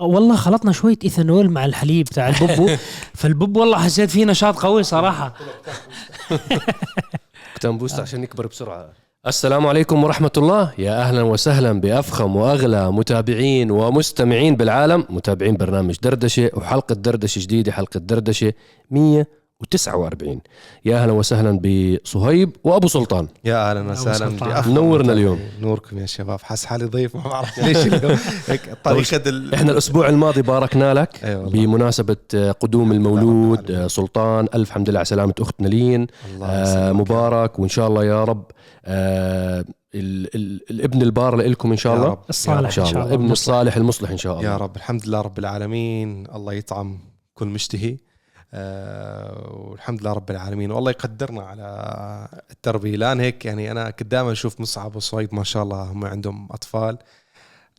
والله خلطنا شوية إيثانول مع الحليب تاع البوبو فالبوب والله حسيت فيه نشاط قوي صراحة. octane boost عشان يكبر بسرعة. السلام عليكم ورحمة الله. يا أهلا وسهلا بأفخم وأغلى متابعين ومستمعين بالعالم. متابعين برنامج دردشة وحلقة دردشة جديدة حلقة دردشة 149 يا أهلا وسهلا بصهيب وأبو سلطان. يا أهلا وسهلا متابعين. اليوم. نوركم يا شباب. حس حالي ضيف ما بعرف ليش اليوم. هيك طريقة ال... إحنا الأسبوع الماضي باركنا لك أي والله. بمناسبة قدوم المولود. آه، سلطان. ألف حمد لله على سلامة أختنا لين الله آه يسلمك. مبارك. وإن شاء الله يا رب آه ال ال الابن البار لكم إن شاء يا الله. رب. الصالح إن شاء الله. ابن. الصالح المصلح إن شاء الله. يا رب. الحمد لله رب العالمين. الله يطعم كل مشتهي. والحمد لله رب العالمين. والله يقدرنا على التربية. لأن هيك يعني أنا كنت دائما أشوف مصعب وصهيب ما شاء الله هم عندهم أطفال.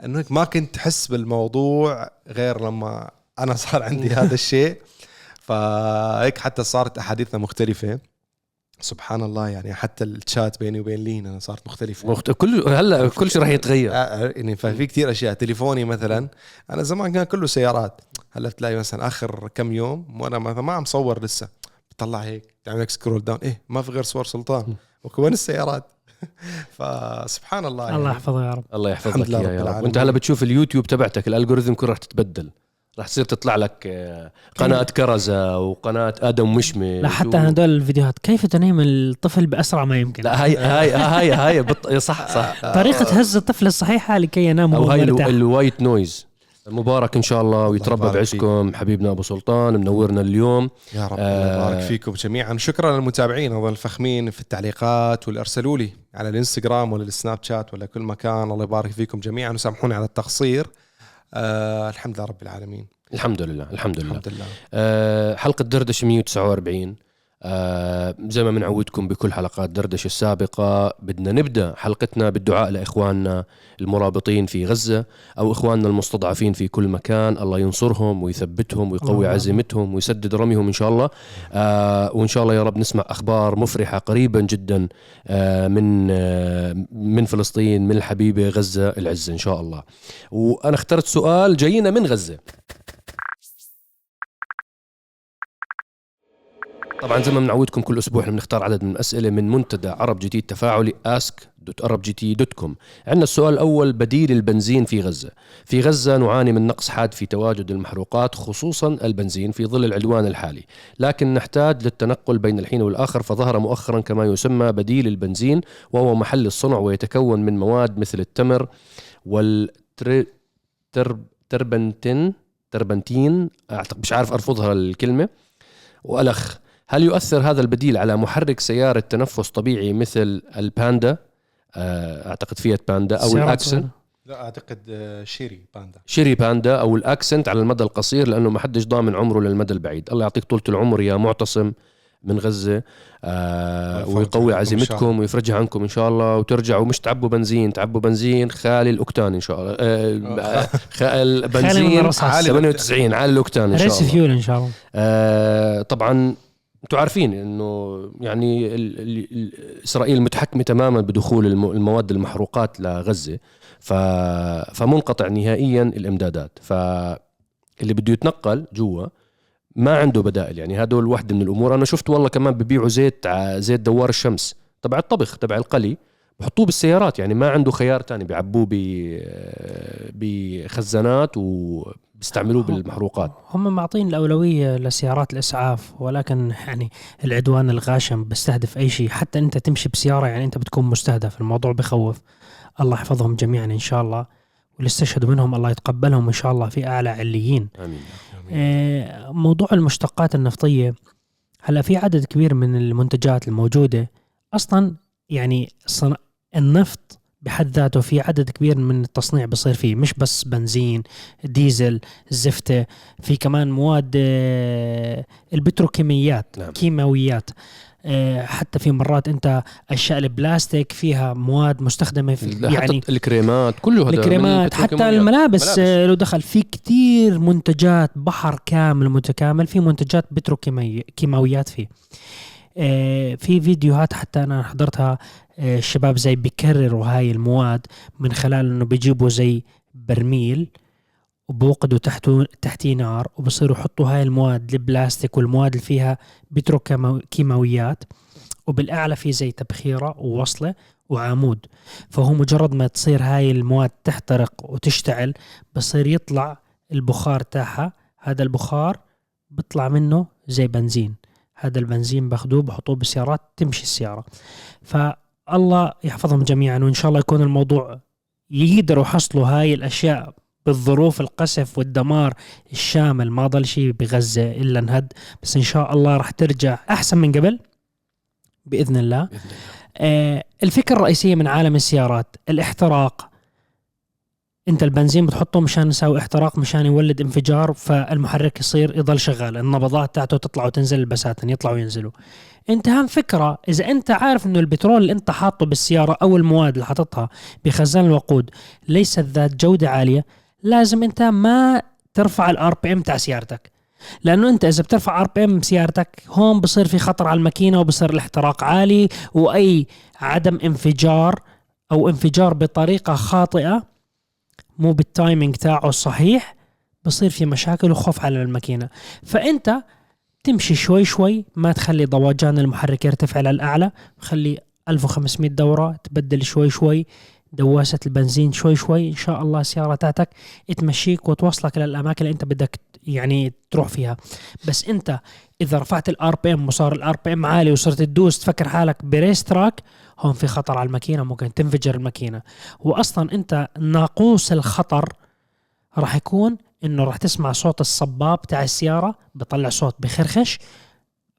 إنه هيك ما كنت أحس بالموضوع غير لما أنا صار عندي هذا الشيء. فهيك حتى صارت أحاديثنا مختلفة. سبحان الله يعني حتى الشات بيني وبين لين أنا صارت مختلفة. مخت... كل هلا كل شيء راح يتغير. آه، يعني ففي كتير أشياء. تليفوني مثلا. أنا زمان كان كله سيارات. هلا تلاقي مثلا آخر كم يوم وأنا مثلا ما عم صور لسه. بطلع هيك تعمل لك سكرول داون إيه ما في غير صور سلطان. وكمان السيارات. فسبحان الله يعني. الله يحفظه يا رب. الله يحفظ لك رب يا رب. وأنت هلا بتشوف اليوتيوب تبعتك ال algorithm كله راح تتبدل. راح تصير تطلع لك آه، قناة كرزة وقناة آدم مشمي لا حتى هدول الفيديوهات. كيف تنيم الطفل بأسرع ما يمكن؟ لا هاي هاي هاي هاي بط... صح صح. طريقة هز الطفل الصحيحة لكي ينام وهو هاي ال white noise مبارك إن شاء الله ويتربى بعزكم حبيبنا أبو سلطان منورنا اليوم. يا رب آه. الله يبارك فيكم جميعا. شكرا للمتابعين أيضا الفخمين في التعليقات واللي ارسلوا لي على الإنستغرام ولا السناب شات ولا كل مكان. الله يبارك فيكم جميعا وسامحوني على التقصير. آه الحمد لله رب العالمين. الحمد لله الحمد لله. الحمد لله. آه، حلقة دردشة 149 آه، زي ما بنعودكم بكل حلقات دردشة السابقة بدنا نبدأ حلقتنا بالدعاء لإخواننا المرابطين في غزة أو إخواننا المستضعفين في كل مكان. الله ينصرهم ويثبتهم ويقوي عزيمتهم ويسدد رميهم إن شاء الله. آه، وإن شاء الله يا رب نسمع أخبار مفرحة قريبا جدا آه، من آه، من فلسطين من الحبيبة غزة العزة إن شاء الله. وأنا اخترت سؤال جاينا من غزة. طبعا زي ما بنعودكم كل أسبوع إحنا بنختار عدد من الأسئلة من منتدى عرب جديد تفاعلي ask.arabgt.com عندنا السؤال الأول بديل البنزين في غزة. في غزة نعاني من نقص حاد في تواجد المحروقات خصوصا البنزين في ظل العدوان الحالي. لكن نحتاج للتنقل بين الحين والآخر فظهر مؤخرا كما يسمى بديل البنزين وهو محلي الصنع ويتكون من مواد مثل التنر والتربنتين تربنتين مش عارف ألفظها الكلمة وألخ. هل يؤثر هذا البديل على محرك سيارة تنفس طبيعي مثل الباندا؟ آه، أعتقد فيات باندا الأكسنت صغيرة. لا أعتقد آه، شيري باندا. شيري باندا أو الأكسنت على المدى القصير لأنه ما حدش ضامن عمره للمدى البعيد. الله يعطيك طولة العمر يا معتصم من غزة. آه ويقوي إن عزيمتكم. ويفرجها عنكم إن شاء الله. وترجعوا مش تعبوا بنزين تعبوا بنزين خالي الأكتان إن شاء الله. آه الرصاص. عالي 98 عالي الأكتان إن شاء race الله. فيول إن شاء الله. آه طبعا أنتم عارفين انه يعني ال ال ال اسرائيل متحكمة تماما بدخول الم- المواد المحروقات لغزة ف فمنقطع نهائيا الامدادات. فاللي بده يتنقل جوا ما عنده بدائل. يعني هدول واحدة من الأمور. أنا شفت والله كمان ببيعوا زيت زيت دوار الشمس تبع الطبخ تبع القلي. بحطوه بالسيارات. يعني ما عنده خيار تاني. بيعبوه ب- بخزانات وبيستعملوه بالمحروقات. هم معطين الأولوية لسيارات الإسعاف ولكن يعني العدوان الغاشم بيستهدف أي شيء. حتى أنت تمشي بسيارة يعني أنت بتكون مستهدف. الموضوع بخوف. الله يحفظهم جميعا إن شاء الله. واللي استشهدوا منهم الله يتقبلهم إن شاء الله في أعلى عليين. آمين. آه، موضوع المشتقات النفطية. هلا في عدد كبير من المنتجات الموجودة. أصلا يعني صن... النفط بحد ذاته في عدد كبير من التصنيع بصير فيه مش بس بنزين ديزل زفتة في كمان مواد آه، البتروكيميات نعم. كيماويات آه، حتى في مرات انت اشياء البلاستيك فيها مواد مستخدمة في يعني يعني الكريمات كله هذا الكريمات حتى. الملابس ملابس. آه، له دخل في كتير منتجات بحر كامل متكامل في منتجات بتروكيماويات فيه في فيديوهات حتى أنا حضرتها آه، الشباب زي بيكرروا هاي المواد من خلال إنه بيجيبوا زي برميل وبوقدوا تحته تحتيه نار وبصيروا يحطوا هاي المواد البلاستيك والمواد اللي فيها بتروكيماويات وبالأعلى في زي تبخيرة ووصلة وعمود. فهو مجرد ما تصير هاي المواد تحترق وتشتعل بصير يطلع البخار تاعها. هذا البخار بيطلع منه زي بنزين. هذا البنزين باخذوه بحطوه بالسيارات تمشي السيارة. فالله يحفظهم جميعا وإن شاء الله يكون الموضوع يقدروا يحصلوا هاي الأشياء بالظروف القصف والدمار الشامل. ما ضل شيء بغزة إلا انهد. بس إن شاء الله راح ترجع أحسن من قبل؟ بإذن الله. بإذن الله. آه، الفكرة الرئيسية من عالم السيارات الاحتراق. انت البنزين بتحطه مشان يساوي احتراق مشان يولد انفجار فالمحرك يصير يضل شغال. النبضات تاعته تطلع وتنزل البساتين يطلعوا وينزلوا. انت هم فكرة إذا أنت عارف إنه البترول اللي أنت حاطه بالسيارة أو المواد اللي حاططها بخزان الوقود ليست ذات جودة عالية لازم أنت ما ترفع ال RPM تاع سيارتك. لأنه أنت إذا بترفع RPM سيارتك هون بصير في خطر على الماكينة وبصير الاحتراق عالي وأي عدم انفجار أو انفجار بطريقة خاطئة مو بال timing تاعه الصحيح بصير في مشاكل وخوف على الماكينة. فأنت تمشي شوي شوي ما تخلي دوران المحرك يرتفع للاعلى خلي 1500 دورة تبدل شوي شوي دواسة البنزين شوي شوي إن شاء الله السيارة تاعتك تمشيك وتوصلك للأماكن اللي أنت بدك يعني تروح فيها. بس أنت إذا رفعت ال RPM وصار ال RPM عالي وصرت تدوس تفكر حالك ب race track هون في خطر على الماكينة ممكن تنفجر الماكينة. وأصلا أنت ناقوس الخطر راح يكون إنه راح تسمع صوت الصباب تاع السيارة بطلع صوت بخرخش.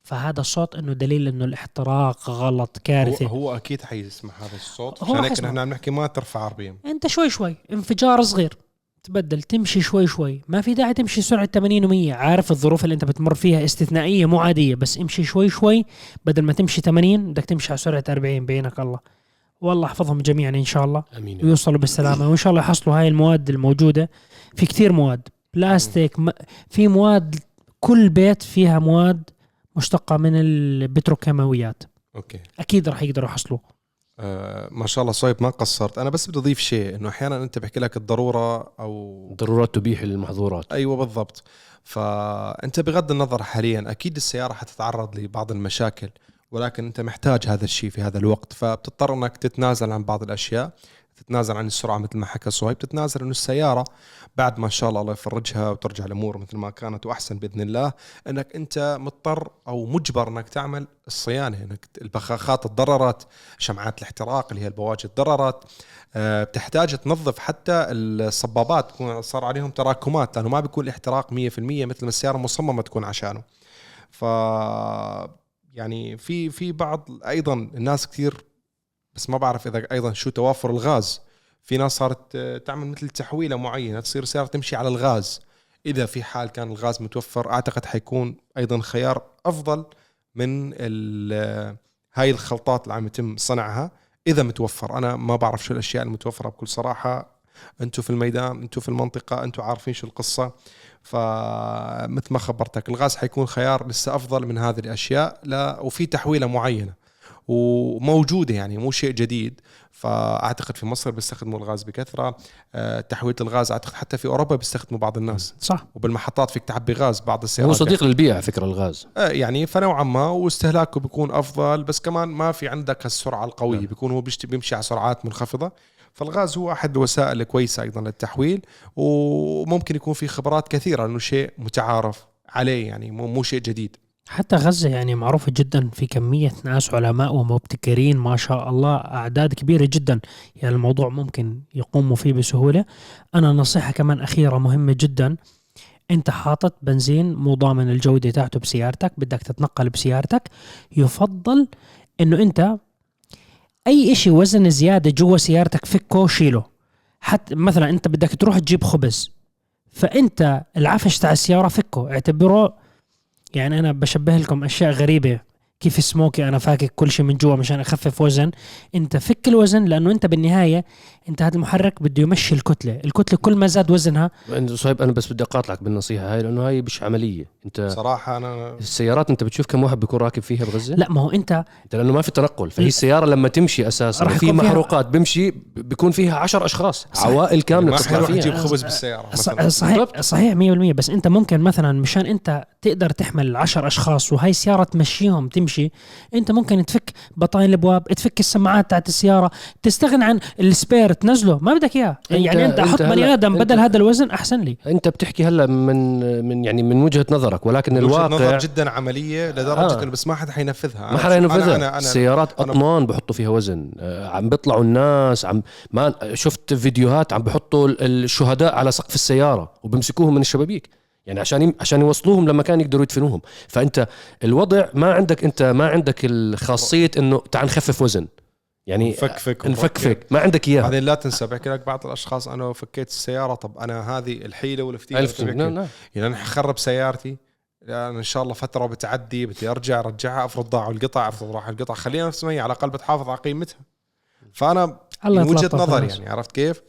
فهذا الصوت إنه دليل إنه الاحتراق غلط هو, كارثة. هو أكيد حيسمع هذا الصوت هو عشان هيك. نحن عم نحكي ما ترفع RPM أنت شوي شوي انفجار صغير. تبدل تمشي شوي شوي. ما في داعي تمشي سرعة 80 و100 عارف الظروف اللي انت بتمر فيها استثنائية مو عادية بس امشي شوي شوي. بدل ما تمشي 80 بدك تمشي على سرعة 40 بينك الله. والله يحفظهم جميعا إن شاء الله. آمين ويوصلوا بالسلامة. وإن شاء الله يحصلوا هاي المواد الموجودة. في كتير مواد. بلاستيك م... في مواد كل بيت فيها مواد مشتقة من البتروكيماويات. أوكي. أكيد راح يقدروا يحصلوا آه ما شاء الله صايب ما قصرت. أنا بس بدي أضيف شيء إنه أحيانا أنت بحكي لك الضرورة أو الضرورات تبيح المحظورات أيوه بالضبط. فأنت بغض النظر حاليا أكيد السيارة حتتعرض لبعض المشاكل ولكن أنت محتاج هذا الشيء في هذا الوقت. فبتضطر إنك تتنازل عن بعض الأشياء. تتنازل عن السرعة مثل ما حكى صهيب تتنازل انه السيارة بعد ما إن شاء الله الله يفرجها وترجع الأمور مثل ما كانت وأحسن بإذن الله. إنك أنت مضطر أو مجبر إنك تعمل الصيانة إنك البخاخات تضررت شمعات الاحتراق اللي هي البواجي تضررت آه، بتحتاج تنظف حتى الصبابات صار عليهم تراكمات لأنه ما بيكون الاحتراق 100% مثل ما السيارة مصممه تكون عشانه. ف يعني في في بعض أيضا الناس كثير بس ما بعرف إذا أيضا شو توافر الغاز. في ناس صارت آه، تعمل مثل تحويلة معينة تصير السياره تمشي على الغاز. إذا في حال كان الغاز متوفر أعتقد حيكون أيضا خيار أفضل من ال- هاي الخلطات اللي عم يتم صنعها إذا متوفر. أنا ما بعرف شو الأشياء المتوفرة بكل صراحة. أنتم في الميدان أنتم في المنطقة أنتم عارفين شو القصة. فمثل ما خبرتك الغاز حيكون خيار لسه أفضل من هذه الأشياء. لا وفي تحويلة معينة. وموجودة يعني مو شيء جديد. فأعتقد في مصر بيستخدموا الغاز بكثرة. آه، تحويله الغاز أعتقد حتى في أوروبا بيستخدموا بعض الناس. صح. وبالمحطات فيك تعبي غاز بعض هو السيارات صديق للبيئه على فكرة الغاز. آه، يعني فنوعا ما واستهلاكه بيكون أفضل بس كمان ما في عندك السرعه القوية. نعم. بيكون هو بيمشي على سرعات منخفضة. فالغاز هو أحد الوسائل الكويسه أيضا للتحويل وممكن يكون في خبرات كثيرة إنه شيء متعارف عليه يعني مو مو شيء جديد. حتى غزة يعني معروفة جدا في كمية ناس علماء ومبتكرين ما شاء الله أعداد كبيرة جدا. يعني الموضوع ممكن يقوموا فيه بسهولة. أنا نصيحة كمان أخيرة مهمة جدا. أنت حاطط بنزين مو ضامن الجودة تاعته بسيارتك بدك تتنقل بسيارتك. يفضل أنه أنت أي إشي وزن زيادة جوا سيارتك فكه شيله. حتى مثلا أنت بدك تروح تجيب خبز فأنت العفش تاع السيارة فكه. اعتبره يعني أنا بشبه لكم أشياء غريبة. كيف سموكي أنا فاكك كل شيء من جوا مشان أخفف وزن. أنت فك الوزن لأنه أنت بالنهاية أنت هذا المحرك بده يمشي الكتلة. الكتلة كل ما زاد وزنها صهيب أنا بس بدي أقاطعك بالنصيحة هاي لأنه هاي مش عملية. أنت صراحة أنا السيارات أنت بتشوف كم واحد بيكون راكب فيها بغزة؟ لا ما هو أنت أنت لأنه ما في تنقل. فهي السيارة لما تمشي أساسا راح فيها- محروقات بيمشي بيكون فيها عشر أشخاص. صح. عوائل كاملة ما بتطلع فيها. خبز بالسيارة مثلا. صحيح بالضبط. صحيح 100% بس أنت ممكن مثلا مشان أنت تقدر تحمل 10 أشخاص وهي السيارة تمشيهم تمشي أنت ممكن تفك بطاين الأبواب تفك السماعات تاعت السيارة تستغنى عن السبير تنزله. ما بدك إياه. يعني أنت أحط أنت بني آدم بدل هذا الوزن أحسن لي. أنت بتحكي هلا من من يعني من وجهة نظرك ولكن وجهة الواقع نظر جدا عملية لدرجة آه. إنه بس ما حدا حينفذها. ما أنا- حدا ينفذها. أنا أنا, أنا السيارات أنا- اطنان بحطوا فيها وزن. آه، عم بيطلعوا الناس عم ما شفت فيديوهات عم بحطوا ال- الشهداء على سقف السيارة وبمسكوهم من الشبابيك. يعني عشان يم- عشان يوصلوهم لمكان يقدروا يدفنوهم. فأنت الوضع ما عندك أنت ما عندك الخاصية إنه تعال نخفف وزن. يعني نفكفك نفكفك. ما عندك إياها. بعدين لا تنسى بحكي لك بعض الأشخاص أنا فكيت السيارة طب أنا هذه الحيلة والفتيله ألف نعم نعم. يعني أنا حخرب سيارتي. يعني إن شاء الله فترة بتعدي بدي أرجع أرجعها أفرض ضاعوا القطع أفرض راح القطع. خليها نفس ما هي على الأقل بتحافظ على قيمتها. فأنا الله من وجهة نظري. يعني عرفت كيف؟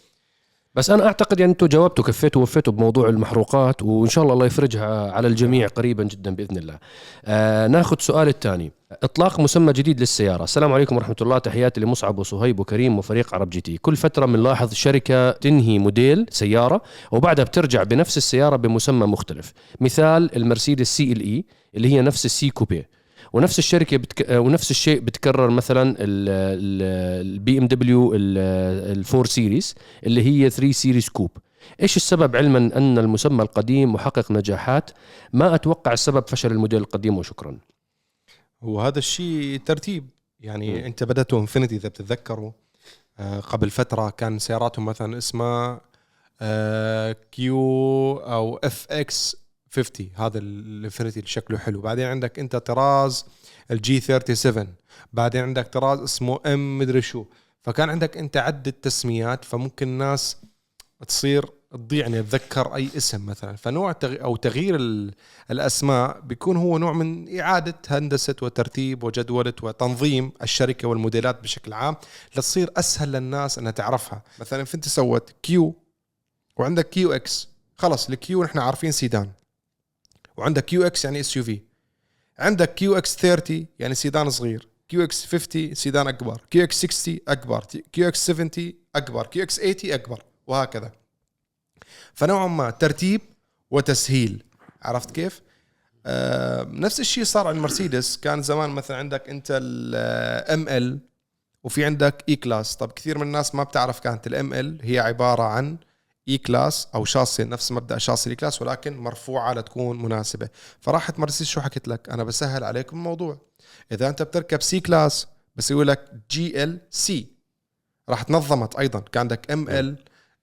بس أنا أعتقد يعني أنتم جاوبتوا كفيتوا ووفيتوا بموضوع المحروقات وإن شاء الله الله يفرجها على الجميع قريبا جدا بإذن الله. آه ناخذ سؤال الثاني. إطلاق مسمى جديد للسيارة، السلام عليكم ورحمة الله. تحياتي لمصعب وصهيب وكريم وفريق عرب GT، كل فترة بنلاحظ شركة تنهي موديل سيارة وبعدها بترجع بنفس السيارة بمسمى مختلف، مثال المرسيدس CLE اللي هي نفس ال C coupe. ونفس الشركة بتك... ونفس الشيء بتكرر مثلا ال BMW ال four series اللي هي 3 series coupe إيش السبب علما أن المسمى القديم محقق نجاحات ما أتوقع السبب فشل الموديل القديم وشكرا وهذا الشيء ترتيب يعني. م. أنت بداتوا انفنتي إذا بتتذكروا آه، قبل فترة كان سياراتهم مثلا اسمها آه، Q أو FX 50 هذا الانفنتي اللي شكله حلو. بعدين عندك أنت طراز ال G 37 بعدين عندك طراز اسمه M مدري شو. فكان عندك أنت عدة تسميات فممكن الناس تصير تضيعني أتذكر أي اسم مثلا. فنوع تغ... أو تغيير ال... الأسماء بيكون هو نوع من إعادة هندسة وترتيب وجدولة وتنظيم الشركة والموديلات بشكل عام لتصير أسهل للناس أنها تعرفها. مثلا انت سوت Q وعندك QX خلص ال Q نحن عارفين سيدان. وعندك QX يعني SUV عندك QX 30 يعني سيدان صغير. QX 50 سيدان أكبر. QX 60 أكبر. QX 70 أكبر. QX 80 أكبر. وهكذا. فنوعا ما ترتيب وتسهيل. عرفت كيف؟ آه نفس الشيء صار على المرسيدس كان زمان مثلا عندك انت ال ML وفي عندك E class طب كثير من الناس ما بتعرف كانت ال ML هي عبارة عن E class أو شاصي نفس مبدأ شاصي ال E class ولكن مرفوعة لتكون مناسبة. فراحت مرسيدس شو حكت لك؟ أنا بسهل عليكم الموضوع. إذا أنت بتركب C class بسوي لك GLC راح تنظمت أيضا. كان عندك ام ال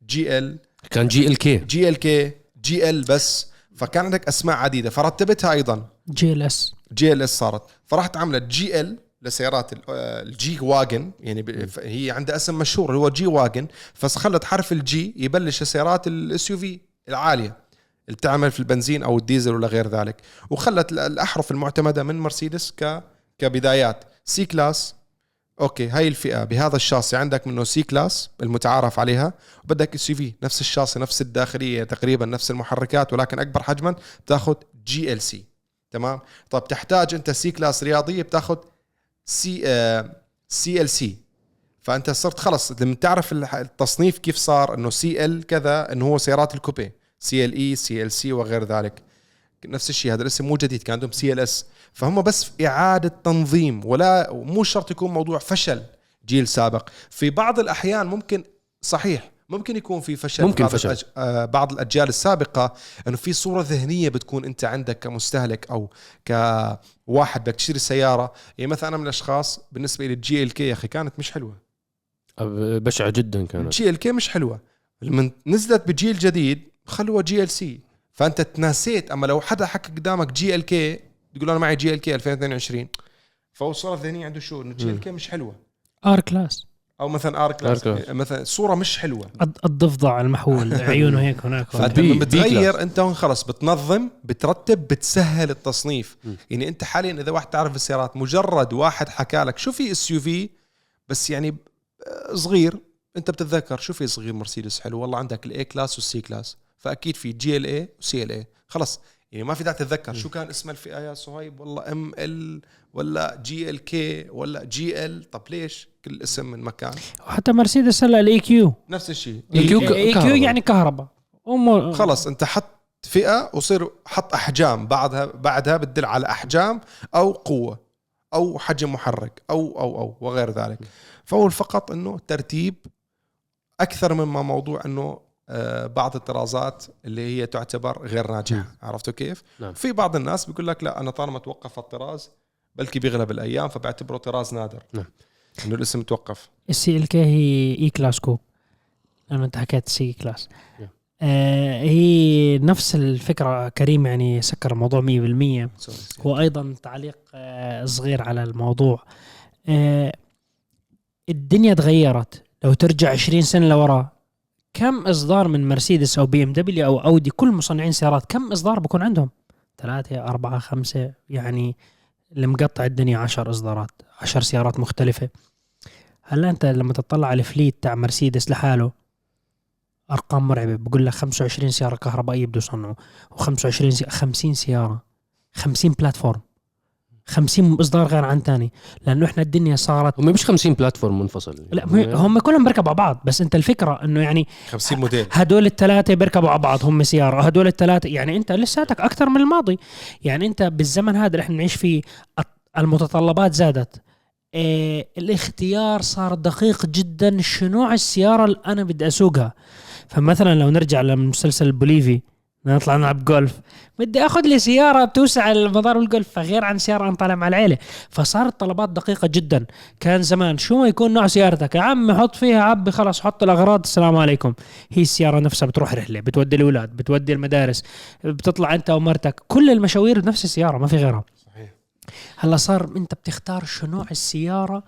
GL كان جي ال كي جي ال كي جي ال بس. فكان عندك أسماء عديدة. فرتبتها أيضا. جي ال اس جي ال اس صارت. فراحت عملت جي ال لسيارات آه، ال G-Wagen يعني هي عندها اسم مشهور اللي هو جي واجن فخلت حرف الجي يبلش السيارات ال SUV العالية اللي بتعمل في البنزين أو الديزل ولا غير ذلك. وخلت ال- الأحرف المعتمدة من مرسيدس ك كبدايات. C-Class okay هاي الفئة. بهذا الشاصي عندك منه C-Class المتعارف عليها وبدك SUV نفس الشاصي نفس الداخلية تقريبا نفس المحركات ولكن أكبر حجما بتاخذ GLC تمام؟ طب تحتاج أنت C-Class رياضية بتاخذ C CLC. فأنت صرت خلص لما تعرف التصنيف كيف صار إنه CL كذا إنه هو سيارات ال coupe. سي إل إي سي إل سي وغير ذلك. نفس الشيء هذا الاسم مو جديد كان عندهم CLS. فهم بس إعادة تنظيم ولا مو شرط يكون موضوع فشل جيل سابق. في بعض الأحيان ممكن صحيح ممكن يكون في فشل ممكن بعض فشل. الأج... آه، بعض الأجيال السابقة إنه في صورة ذهنية بتكون أنت عندك كمستهلك أو كواحد بدك تشتري سيارة. يعني مثلا أنا من الأشخاص بالنسبة لي ال GLK يا أخي كانت مش حلوة. بشعة جدا كانت. الجي إل كي مش حلوة. لما نزلت بجيل جديد خلوها GLC. فأنت تناسيت. أما لو حدا حكى قدامك GLK تقول أنا معي GLK 2022 فهو الصورة الذهنية عنده شو؟ إنه GLK مش حلوة. R-Class. أو مثلا R-Class Class. مثلا صورة مش حلوة. الض- الضفدع المحول عيونه هيك هناك. فأنت لما. بتغير أنت هون خلص بتنظم بترتب بتسهل التصنيف. م. يعني أنت حاليا إذا واحد تعرف السيارات مجرد واحد حكى لك شو في SUV بس يعني آه، صغير. أنت بتتذكر شو في صغير مرسيدس حلو؟ والله عندك ال E-Class وال C-Class فأكيد في GLE و CLE خلص. يعني ما في داعي تتذكر شو كان اسم الفئة. يا صهيب والله ام ال ولا جي ال كي ولا جي ال طب ليش؟ كل اسم من مكان. وحتى مرسيدس هلا ال EQ نفس الشيء. EQ EQ كهرباء. يعني كهرباء. خلص انت حط فئة وصير حط أحجام. بعدها بعدها بتدل على أحجام أو قوة أو حجم محرك أو أو أو وغير ذلك. فهو فقط إنه ترتيب أكثر مما موضوع إنه آه، بعض الطرازات اللي هي تعتبر غير ناجحة. عرفتوا كيف؟ نعم. في بعض الناس بيقول لك لا أنا طالما توقف الطراز بلكي بيغلب الأيام فبعتبره طراز نادر. نعم. إنه الاسم توقف. ال CLK هي E-Class coupe لأنه أنت حكيت C-Class. آه هي نفس الفكرة كريم يعني سكر الموضوع 100% sorry. وأيضا تعليق آه صغير على الموضوع. آه الدنيا تغيرت. لو ترجع 20 سنة لورا كم إصدار من مرسيدس أو بي إم دبليو أو أودي كل مصنعين سيارات كم إصدار بكون عندهم؟ ثلاثة أربعة خمسة يعني اللي مقطع الدنيا عشر إصدارات. عشر سيارات مختلفة. هلأ أنت لما تطلع على ال fleet تاع مرسيدس لحاله أرقام مرعبة. بقول لك 25 سيارة كهربائية بده يصنعوا و25 سي... 50 سيارة 50 platform. 50 اصدار غير عن تاني. لأنه إحنا الدنيا صارت هم مش 50 platform منفصل. لا هم كلهم بيركبوا على بعض. بس أنت الفكرة إنه يعني 50 موديل. هدول الثلاثه بيركبوا على بعض هم سيارة. هدول الثلاثه يعني أنت لساتك أكثر من الماضي. يعني أنت بالزمن هذا اللي إحنا نعيش فيه المتطلبات زادت. الاختيار صار دقيق جدا. شنو نوع السيارة اللي أنا بدي أسوقها؟ فمثلا لو نرجع لمسلسل بوليفي نطلع نلعب جولف. بدي أخذ لي سيارة بتوسع المضار والجولف فغير عن سيارة أنا طالع مع العيلة. فصارت الطلبات دقيقة جدا. كان زمان شو ما يكون نوع سيارتك يا عم حط فيها عبي خلاص حط الأغراض السلام عليكم. هي السيارة نفسها بتروح رحلة بتودي الأولاد بتودي المدارس بتطلع أنت ومرتك. كل المشاوير بنفس السيارة ما في غيرها. هلا صار انت بتختار شو نوع السيارة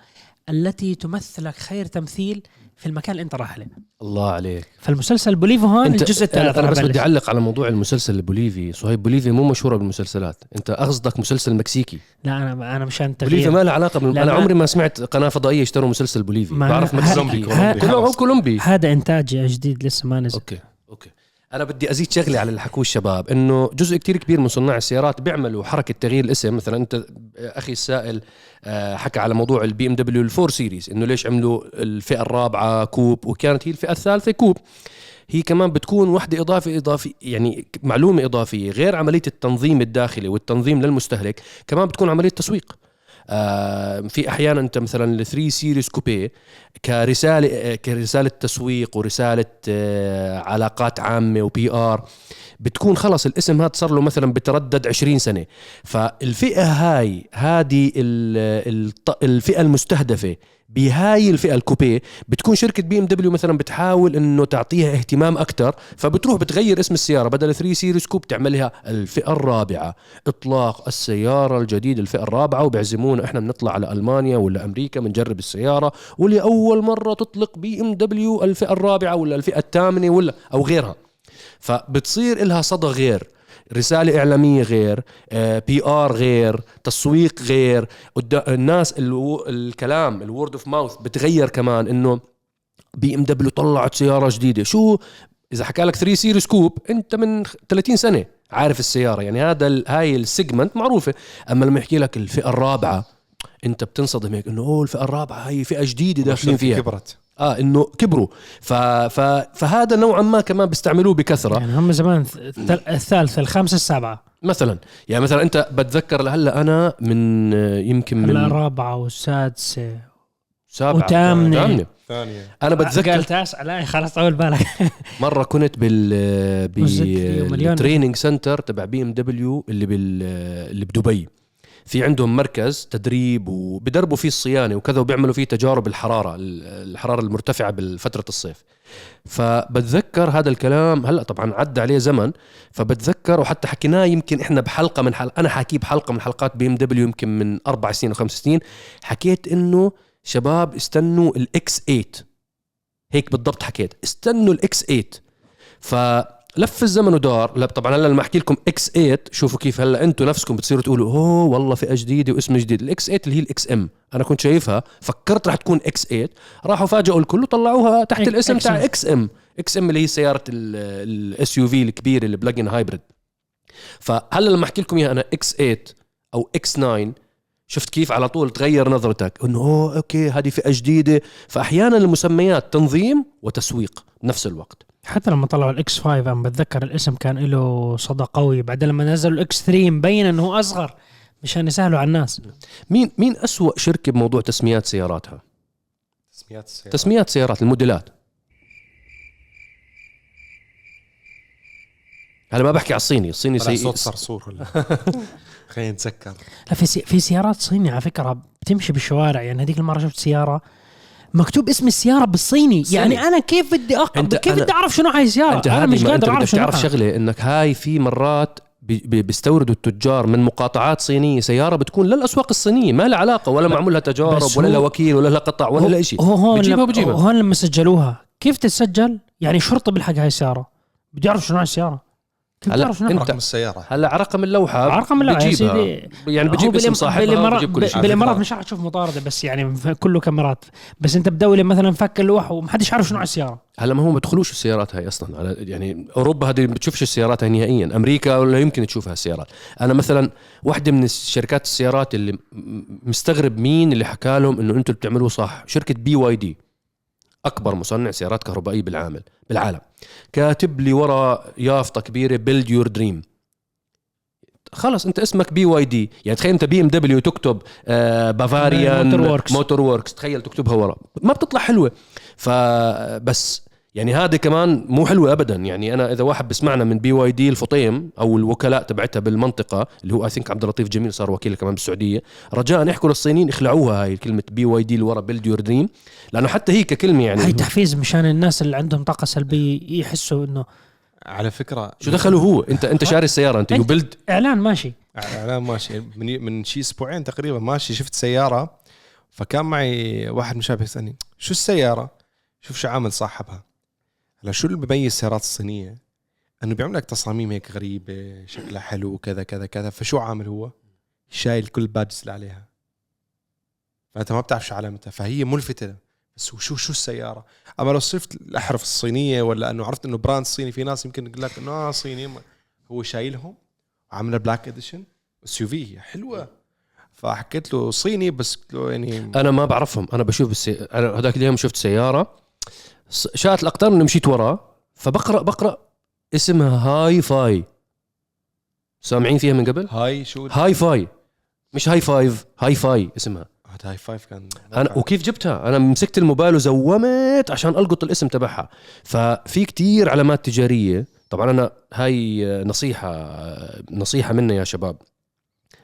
التي تمثلك خير تمثيل في المكان اللي انت رايح له الله عليك. فالمسلسل بوليفو هون انت الجزء الثالث أنا بس بدي. أعلق على موضوع المسلسل البوليفي. صهيب بوليفي مو مشهورة بالمسلسلات. انت قصدك مسلسل مكسيكي. لا أنا أنا مشان بوليفي تغيير ما له علاقة بال... أنا عمري ما سمعت قناة فضائية اشتروا مسلسل بوليفي. ما- بعرف مكسيكي. كولومبي. هذا إنتاج جديد لسه ما نزل. okay. أنا بدي أزيد شغله على اللي حكوه الشباب إنه جزء كتير كبير من صناع السيارات بيعملوا حركة تغيير الاسم. مثلا أنت أخي السائل آه، حكى على موضوع البي ام دبليو ال four series إنه ليش عملوا الفئة الرابعة coupe؟ وكانت هي الفئة الثالثة coupe. هي كمان بتكون وحدة اضافه إضافي يعني معلومة إضافية غير عملية التنظيم الداخلي والتنظيم للمستهلك كمان بتكون عملية تسويق. في أحيانا أنت مثلا ال 3 series coupe كرسالة آه، كرسالة تسويق ورسالة آه، علاقات عامة و PR بتكون خلص الاسم هذا صار له مثلا بتردد 20 سنة. فالفئة هاي هذه الفئة المستهدفة بهاي الفئة ال coupe بتكون شركة بي إم دبليو مثلا بتحاول إنه تعطيها اهتمام أكثر فبتروح بتغير اسم السيارة بدل 3 series coupe تعملها الفئة الرابعة. إطلاق السيارة الجديده الفئة الرابعة وبيعزمونا إحنا بنطلع على ألمانيا ولا أمريكا بنجرب السيارة ولأول مرة تطلق بي إم دبليو الفئة الرابعة ولا الفئة الثامنة ولا أو غيرها. فبتصير لها صدى غير. رسالة إعلامية غير PR غير تسويق غير. الناس الكلام ال word of mouth بتغير كمان إنه بي ام دبليو طلعت سيارة جديدة. شو؟ إذا حكى لك 3 series coupe أنت من 30 سنة عارف السيارة. يعني هذا ال- هاي ال segment معروفة. أما لما يحكي لك الفئة الرابعة أنت بتنصدم هيك إنه أوه الفئة الرابعة هي فئة جديدة داخلين فيها. كبرت. آه إنه كبروا. ف... ف... فهذا نوعا ما كمان بيستعملوه بكثرة. يعني هم زمان الث- الثالثة الخامسة السابعة. مثلا يعني مثلا أنت بتذكر لهلأ أنا من آه، يمكن من الرابعة والسادسة سابعة. وثامنة. ثامنة. ثانية. أنا قال بتذكر تاسعة لا خلاص طول بالك. مرة كنت بال. بال training center تبع بي إم دبليو اللي بال اللي بدبي. في عندهم مركز تدريب وبدربوا فيه الصيانة وكذا وبيعملوا فيه تجارب الحرارة الحرارة المرتفعة بفتره الصيف. فبتذكر هذا الكلام هلأ طبعا عدى عليه زمن فبتذكر وحتى حكيناه يمكن إحنا بحلقة من حلقة أنا حاكيه بحلقة من حلقات بي ام دبليو يمكن من أربع سنين أو خمس سنين حكيت إنه شباب استنوا ال X8 هيك بالضبط حكيت استنوا ال X8 فلف الزمن ودار. لا طبعا هلا لما أحكي لكم X8 شوفوا كيف هلا أنتم نفسكم بتصيروا تقولوا أوه والله فئة جديدة واسم جديد. ال X8 اللي هي ال XM. أنا كنت شايفها فكرت رح تكون X8 راحوا فاجئوا الكل وطلعوها تحت الاسم تاع. XM. XM اللي هي سيارة ال SUV الكبيرة ال plug-in hybrid فهلا لما أحكي لكم إياها أنا إكس 8 أو إكس 9 شفت كيف على طول تغير نظرتك؟ إنه أوه okay هذه فئة جديدة. فاحيانا المسميات تنظيم وتسويق بنفس الوقت. حتى لما طلعوا ال X5 أنا بتذكر الاسم كان له صدى قوي. بعدين لما نزلوا ال X3 مبين إنه هو أصغر مشان يسهلوا على الناس. مين مين أسوأ شركة بموضوع تسميات سياراتها؟ تسميات السيارات. تسميات سيارات الموديلات. هلا ما بحكي على الصيني الصيني طلع سي... صوت صرصور ولا؟ خلينا نتذكر. لا في سي... في سيارات صيني على فكرة بتمشي بالشوارع يعني هذيك المرة شفت سيارة مكتوب اسم السيارة بالصيني. صيني. يعني أنا كيف بدي أق... أنت- كيف أنا- بدي أعرف شنو هاي السيارة؟ أنت أنا مش قادر أعرف شنو تعرف شغلة إنك هاي في مرات بي- بي- بيستوردوا التجار من مقاطعات صينية. سيارة بتكون للاسواق الصينية ما لها علاقة ولا معمول لها تجارب ولا لها وكيل ولا لها قطع ولا لها شيء هو هون بتجيبها لما... وبجيبها. هون لما سجلوها كيف تتسجل؟ يعني شرطة بيلحق هاي السيارة. بده يعرف شنو هاي السيارة. هلا شنو رقم السيارة. هلا على رقم اللوحة رقم اللوحة يا بجيبها سيدي. يعني بجيب اسم صاحبها بالإمارات بجيب كل شيء. بالإمارات. مش رح تشوف مطاردة بس يعني كله كاميرات. بس أنت بدولة مثلا فك اللوح ومحدش عارف شنو على السيارة. هلا ما هو ما بدخلوش السيارات هاي أصلا. على يعني أوروبا هذه ما بتشوفش السيارات هاي نهائيا. أمريكا ولا يمكن تشوفها السيارات. أنا مثلا واحدة من شركات السيارات اللي مستغرب مين اللي حكى لهم إنه أنتم بتعملوه صح. شركة بي واي دي أكبر مصنع سيارات كهربائية بالعالم بالعالم. كاتب لي ورا يافطة كبيرة Build Your Dream خلص أنت اسمك بي واي دي يعني تخيل أنت بي ام دبليو تكتب آه Bavarian Motor Works. Motor Works تخيل تكتبها ورا. ما بتطلع حلوة. فبس يعني هذه كمان مو حلوة ابدا. يعني أنا إذا واحد بسمعنا من بي واي دي الفطيم أو الوكلاء تبعتها بالمنطقة اللي هو I think عبد اللطيف جميل صار وكيل كمان بالسعودية رجاء احكوا للصينيين اخلعوها هاي كلمة بي واي دي اللي ورا Build Your Dream لأنه حتى هي ككلمة يعني هاي تحفيز مشان الناس اللي عندهم طاقة سلبية يحسوا إنه على فكرة شو دخله هو؟ انت أنت شاري السيارة أنت you أنت- build إعلان ماشي. إعلان ماشي. من من شي أسبوعين تقريبا ماشي شفت سيارة فكان معي واحد مشابه يسألني شو السيارة؟ شوف شو عامل صاحبها. هلا شو اللي بيميز السيارات الصينية؟ إنه بيعمل لك تصاميم هيك غريبة شكلها حلو كذا كذا كذا. فشو عامل هو؟ شايل كل ال badges اللي عليها. فأنت ما بتعرف شو علامتها فهي ملفتة. بس شو شو السيارة؟ أما لو صرت الأحرف الصينية ولا إنه عرفت إنه brand صيني في ناس يمكن يقول لك إنه آه صيني. هو شايلهم وعامله black edition SUV حلوة. فحكيت له صيني بس قلت له يعني أنا ما بعرفهم. أنا بشوف السي... أنا هذاك اليوم شفت سيارة. شاءت الاقدار اني مشيت وراه فبقرا بقرأ اسمها هاي فاي سامعين فيها من قبل؟ هاي شو؟ هاي فاي مش هاي فايف هاي فاي اسمها. هاي فايف كان أنا وكيف جبتها؟ أنا مسكت الموبايل و zoomت عشان ألقط الاسم تبعها. ففي كتير علامات تجارية. طبعا أنا هاي نصيحة نصيحة منا يا شباب.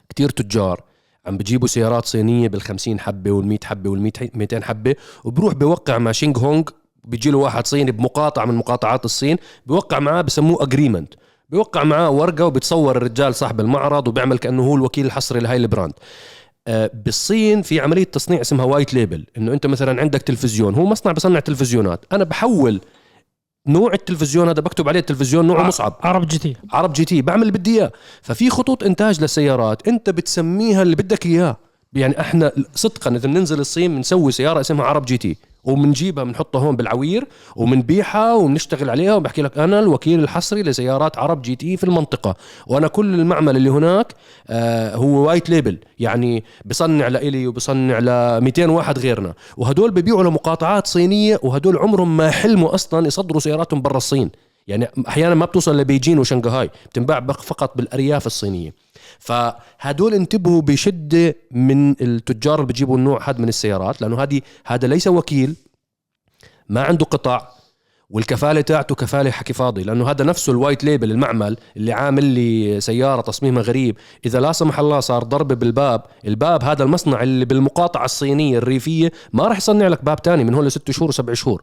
كتير تجار عم بجيبوا سيارات صينية بال50 حبة وال100 حبة وال200 حبة وبروح بوقع مع شينغ هونغ بيجي له واحد صيني بمقاطعه من مقاطعات الصين بيوقع معاه بسموه agreement بيوقع معاه ورقة وبتصور الرجال صاحب المعرض وبيعمل كأنه هو الوكيل الحصري لهاي ال brand. آه، بالصين في عملية تصنيع اسمها white label إنه أنت مثلا عندك تلفزيون هو مصنع بصنع تلفزيونات. أنا بحول نوع التلفزيون هذا بكتب عليه التلفزيون نوعه مصعب. عرب GT. عرب GT بعمل اللي بدي إياه. ففي خطوط إنتاج للسيارات أنت بتسميها اللي بدك إياه. يعني إحنا صدقا إذا بننزل الصين بنسوي سيارة اسمها عرب GT. وبنجيبها بنحطها هون بالعوير وبنبيعها وبنشتغل عليها. وبحكي لك أنا الوكيل الحصري لسيارات عرب GT في المنطقة. وأنا كل المعمل اللي هناك آه هو white label. يعني بصنع لإلي وبصنع ل 200 واحد غيرنا. وهدول ببيعوا لمقاطعات صينية وهدول عمرهم ما حلموا أصلا يصدروا سياراتهم برا الصين. يعني أحيانا ما بتوصل لبيجين وشنغهاي بتنباع فقط بالأرياف الصينية. فهدول انتبهوا بشدة من التجار اللي بيجيبوا النوع هذا من السيارات لأنه هذه هذا ليس وكيل ما عنده قطع والكفالة تاعته كفالة حكي فاضي لأنه هذا نفسه ال white label المعمل اللي عامل لي سيارة تصميمها غريب. إذا لا سمح الله صار ضربه بالباب الباب هذا المصنع اللي بالمقاطعة الصينية الريفية ما راح يصنع لك باب تاني من هون لست شهور وسبع شهور.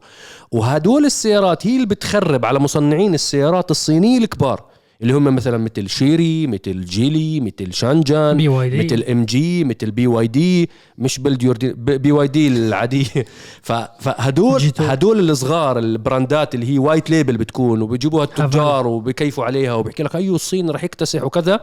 وهدول السيارات هي اللي بتخرب على مصنعين السيارات الصينية الكبار. اللي هم مثلا مثل شيري مثل جيلي مثل شانجان بي واي دي. مثل إم جي مثل بي واي دي مش Build Your D بي واي دي العادية. فهدول جيتو. هدول الصغار ال brandات اللي هي white label بتكون وبيجيبوها التجار وبكيفوا عليها وبيحكي لك أيوه الصين رح يكتسح وكذا.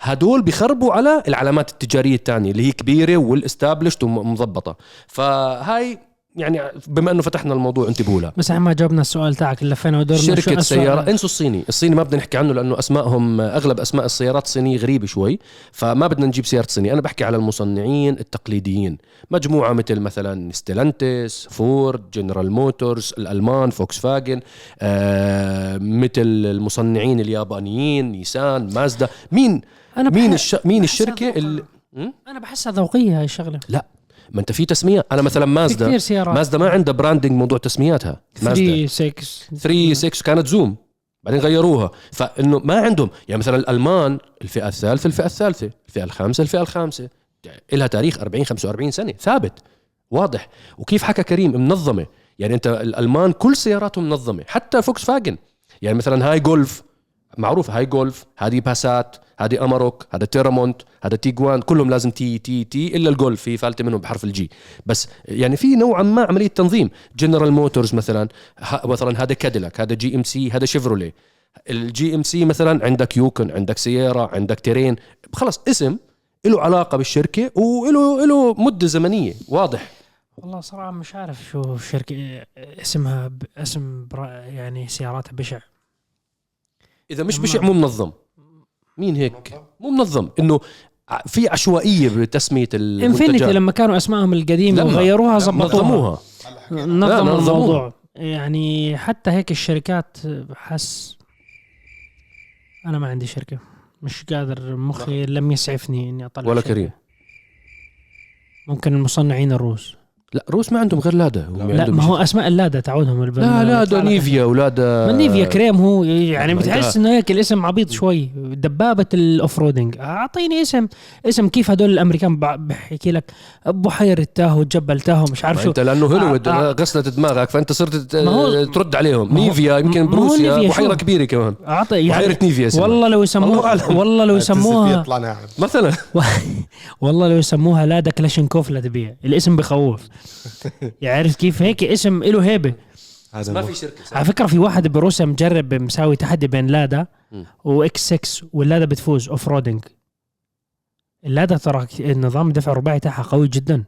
هدول بيخربوا على العلامات التجارية الثانية اللي هي كبيرة وال established ومضبطه فهاي يعني بما انه فتحنا الموضوع انتبهوا لها بس إحنا ما جاوبنا السؤال تاعك لفينا ودورنا أسوأ- سيارة انسوا الصيني، الصيني ما بدنا نحكي عنه لأنه أسمائهم أغلب أسماء السيارات الصينية غريبة شوي، فما بدنا نجيب سيارة صيني، أنا بحكي على المصنعين التقليديين، مجموعة مثل مثلا ستيلانتس، فورد، جنرال موتورز، الألمان، فوكس فاجن، آه مثل المصنعين اليابانيين، نيسان، مازدا، مين؟ أنا مين الش... مين ذوقها. اللي? أنا بحسها ذوقية هاي الشغله ما انت في تسمية، أنا مثلا مازدا. كثير سيارات. مازدا ما عندها branding موضوع تسمياتها، مازدا. 3 6 3 6 كانت زوم. بعدين غيروها. فإنه ما عندهم. يعني مثلا الألمان الفئة الثالثة الفئة الثالثة. الفئة الخامسة الفئة الخامسة. لها تاريخ 40 45 سنة. ثابت. واضح. وكيف حكى كريم؟ منظمة. يعني أنت الألمان كل سياراتهم منظمة. حتى فوكس فاجن يعني مثلا هاي جولف معروف هاي جولف هذه باسات هذه أماروك هذا تيرامونت هذا تيجوان كلهم لازم T T T إلا الجولف في فالتة منهم بحرف ال G. بس يعني في نوعا ما عملية تنظيم. جنرال موتورز مثلا مثلا هذا كاديلاك هذا جي ام سي هذا شيفروليه الجي ام سي مثلا عندك يوكن عندك سيارة عندك تيرين خلص اسم له علاقة بالشركة وله له مدة زمنية واضح. والله صراحة مش عارف شو الشركة اسمها اسم يعني سياراتها بشع. إذا مش تمام. بشع مو منظم. مين هيك؟ مو منظم. إنه في عشوائية بتسمية انفينيتي المنتجات. لما كانوا أسمائهم القديمة وغيروها نظموها نظموا. الموضوع. يعني حتى هيك الشركات حس أنا ما عندي شركة. مش قادر مخي لم يسعفني إني أطلع ولا شركة. كريم ممكن المصنعين الروس. لا روس ما عندهم غير لادا هم لا عندهم ما شيء. هو أسماء اللادا تعودهم لا لادا نيفيا ولادا ما نيفيا كريم هو يعني ما بتحس إنه هيك الاسم عبيط شوي. دبابة ال off-roading أعطيني اسم اسم كيف هدول الأمريكان بحكي لك. بحيره تاهو جبل تاهو مش عارف ما شو. أنت لأنه هوليوود آه، آه. غسلت دماغك فأنت صرت ما هو- ترد عليهم. ما نيفيا يمكن ما بروسيا. نيفيا بحيره؟ كبيرة كمان. أعطي بحيره يعني نيفيا اسمها. والله لو الله يسموها. والله لو يسموها مثلا. والله لو يسموها لادا كلاشينكوف لا تبيع الاسم بخوف. يعرف كيف هيك اسم له هيبة. هذا ما في شركة على فكرة في واحد بروسيا مجرب مساوي تحدي بين لادا. و X 6 واللادا بتفوز off-roading اللادا ترى النظام الدفع الرباعي تاعها قوي جدا.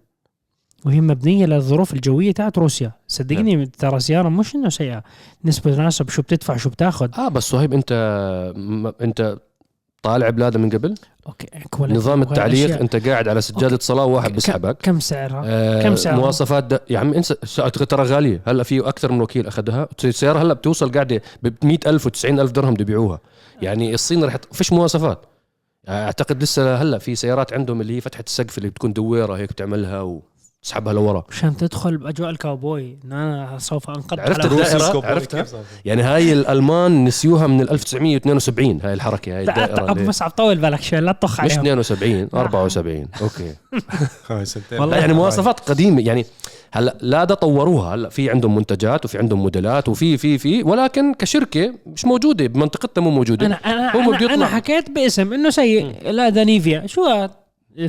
وهي مبنية للظروف الجوية تاعت روسيا. صدقني ترى سياره مش انه سيئة. نسبة تناسب شو بتدفع شو بتاخذ. آه بس صهيب أنت م- أنت طالع بلاده من قبل أوكي كواليتي نظام التعليق. أنت قاعد على سجادة أوكي. صلاة واحد ك- بيسحبك كم سعرها؟ آه كم سعرها؟ مواصفات د... يا عم انسى ترى غالية هلأ في أكثر من وكيل أخذها السياره هلأ بتوصل قاعدة ب 100000 و 90000 درهم بده يبيعوها يعني الصين رح فيش مواصفات أعتقد لسه هلأ في سيارات عندهم اللي هي فتحة السقف اللي بتكون دويرة هيك بتعملها وتسحبها لورا عشان تدخل بأجواء الكاوبوي. إن أنا سوف انقض عرفت سكوب عرفتها؟ يعني هاي الألمان نسيوها من 1972 هاي الحركة هاي الدائرة أبو مصعب طول بالك شوي لا تطخ مش عليهم. 72 74 okay. هاي سنتين. والله يعني مواصفات قديمة يعني هلا لادا طوروها هلا في عندهم منتجات وفي عندهم موديلات وفي في في ولكن كشركة مش موجودة بمنطقتنا مو موجودة. أنا أنا أنا, أنا. حكيت باسم إنه سيء. لادا نيفيا شو هاد؟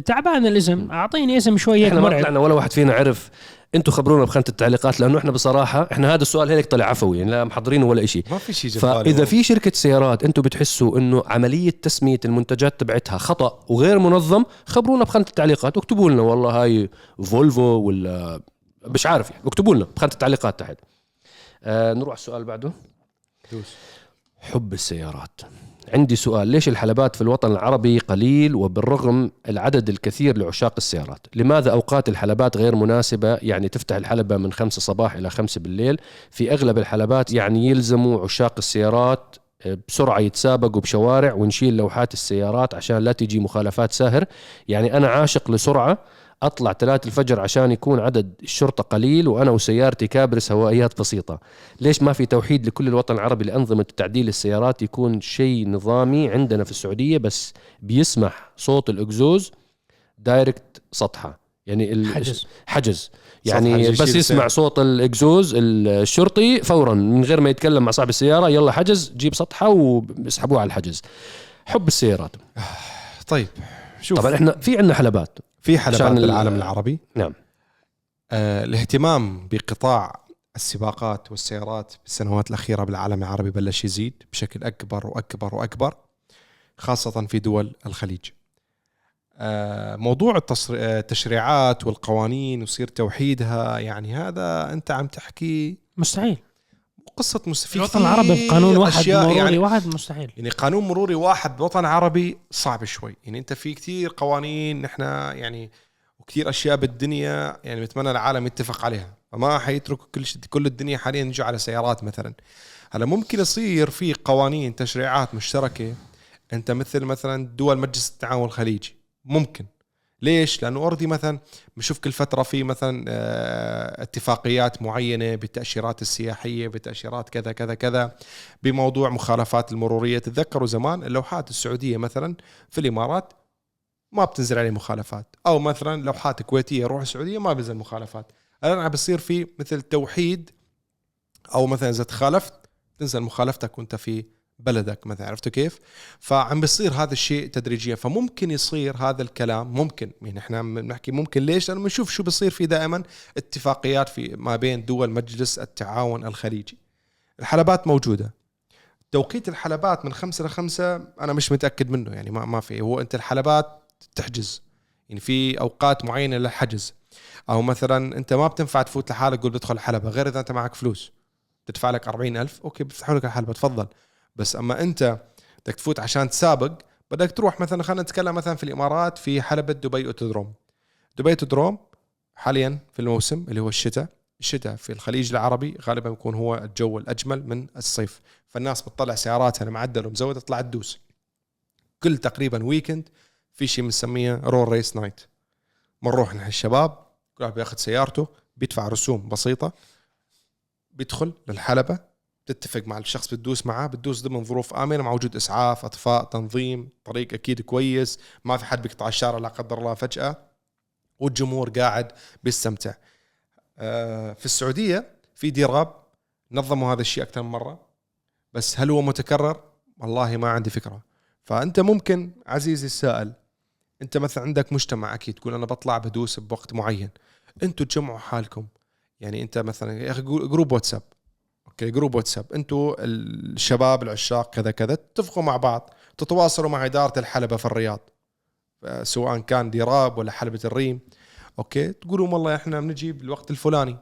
تعبان الاسم. أعطيني اسم شوي هيك إحنا ما مرعب. طلعنا ولا واحد فينا عرف أنتم خبرونا بخانة التعليقات لأنه إحنا بصراحة إحنا هذا السؤال هيك طلع عفوي يعني لا محضرينه ولا شيء ما في شيء فإذا في شركة سيارات أنتم بتحسوا إنه عملية تسمية المنتجات تبعتها خطأ وغير منظم خبرونا بخانة التعليقات. واكتبوا لنا والله هاي فولفو ولا مش عارف يعني. اكتبوا لنا بخانة التعليقات تحت. آه نروح على السؤال اللي بعده. دوس. حب السيارات. عندي سؤال. ليش الحلبات في الوطن العربي قليل وبالرغم العدد الكثير لعشاق السيارات؟ لماذا أوقات الحلبات غير مناسبة؟ يعني تفتح الحلبة من خمسة صباح إلى خمسة بالليل. في أغلب الحلبات يعني يلزموا عشاق السيارات آه، بسرعة يتسابقوا بشوارع ونشيل لوحات السيارات عشان لا تجي مخالفات ساهر. يعني أنا عاشق لسرعة أطلع ثلاثة الفجر عشان يكون عدد الشرطة قليل وأنا وسيارتي كابرس هوائيات بسيطة. ليش ما في توحيد لكل الوطن العربي لأنظمة تعديل السيارات يكون شيء نظامي عندنا في السعودية بس بيسمح صوت الأكزوز دايركت سطحة. يعني حجز. حجز. يعني حجز بس يسمع. صوت الأكزوز الشرطي فورا من غير ما يتكلم مع صاحب السيارة يلا حجز جيب سطحة ويسحبوه على الحجز. حب السيارات. طيب شوف. طبعا إحنا في عندنا حلبات. في حلبات بالعالم العربي. نعم. آه الاهتمام بقطاع السباقات والسيارات بالسنوات الأخيرة بالعالم العربي بلش يزيد بشكل أكبر وأكبر وأكبر خاصة في دول الخليج. آه موضوع التصر- آه، التشريعات والقوانين ويصير توحيدها يعني هذا أنت عم تحكي مستحيل. قصة مس... في الوطن العربي بقانون واحد مروري يعني واحد مستحيل. يعني قانون مروري واحد بوطن عربي صعب شوي. يعني أنت في كثير قوانين نحن يعني وكثير أشياء بالدنيا يعني بتمنى العالم يتفق عليها. فما حيتركوا كل شيء كل الدنيا حاليا يجوا على سيارات مثلا. هلأ ممكن يصير في قوانين تشريعات مشتركة. أنت مثل مثلا دول مجلس التعاون الخليجي. ممكن. ليش؟ لأنه اوريدي مثلا بشوف كل فترة في مثلا آه، اتفاقيات معينة بالتأشيرات السياحية بتاشيرات كذا كذا كذا بموضوع مخالفات المرورية. تتذكروا زمان اللوحات السعودية مثلا في الإمارات ما بتنزل عليه مخالفات. أو مثلا لوحات كويتية روح السعودية ما بينزل مخالفات. الآن عم بصير في مثل توحيد أو مثلا إذا تخالفت تنزل مخالفتك وأنت في بلدك مثلا عرفتوا كيف؟ فعم بيصير هذا الشيء تدريجيا. فممكن يصير هذا الكلام ممكن. يعني إحنا عم نحكي ممكن ليش؟ لأنه بنشوف شو بيصير في دائما اتفاقيات في ما بين دول مجلس التعاون الخليجي. الحلبات موجودة. توقيت الحلبات من خمسة لخمسة أنا مش متأكد منه. يعني ما ما في. هو أنت الحلبات تحجز. يعني في أوقات معينة للحجز. أو مثلا أنت ما بتنفع تفوت لحالك تقول بدخل حلبة غير إذا أنت معك فلوس. تدفع لك أربعين ألف. okay بيفتحوا لك الحلبة. تفضل. بس أما أنت بدك تفوت عشان تسابق بدك تروح مثلا خلينا نتكلم مثلا في الإمارات في حلبة دبي أوتودروم دبي أوتودروم حاليا في الموسم اللي هو الشتاء الشتاء في الخليج العربي غالبا يكون هو الجو الأجمل من الصيف. فالناس بتطلع سياراتها المعدل ومزودة تطلع تدوس. كل تقريبا weekend في شيء بنسميه roll race night بنروح نحن الشباب كل واحد بياخذ سيارته بيدفع رسوم بسيطة بيدخل للحلبة. بتتفق مع الشخص بتدوس معاه بتدوس ضمن ظروف آمنة مع وجود إسعاف أطفاء تنظيم طريق أكيد كويس ما في حد بيقطع الشارع لا قدر الله فجأة والجمهور قاعد بيستمتع آه، في السعودية في ديراب نظموا هذا الشيء أكثر من مرة بس هل هو متكرر؟ والله ما عندي فكرة. فأنت ممكن عزيزي السائل أنت مثلا عندك مجتمع أكيد تقول أنا بطلع بدوس بوقت معين أنتوا تجمعوا حالكم. يعني أنت مثلا يا أخي group واتساب. okay group واتساب أنتوا الشباب العشاق كذا كذا تتفقوا مع بعض تتواصلوا مع إدارة الحلبة في الرياض. سواء كان ديراب ولا حلبة الريم. okay تقولوا والله إحنا بنجي بالوقت الفلاني.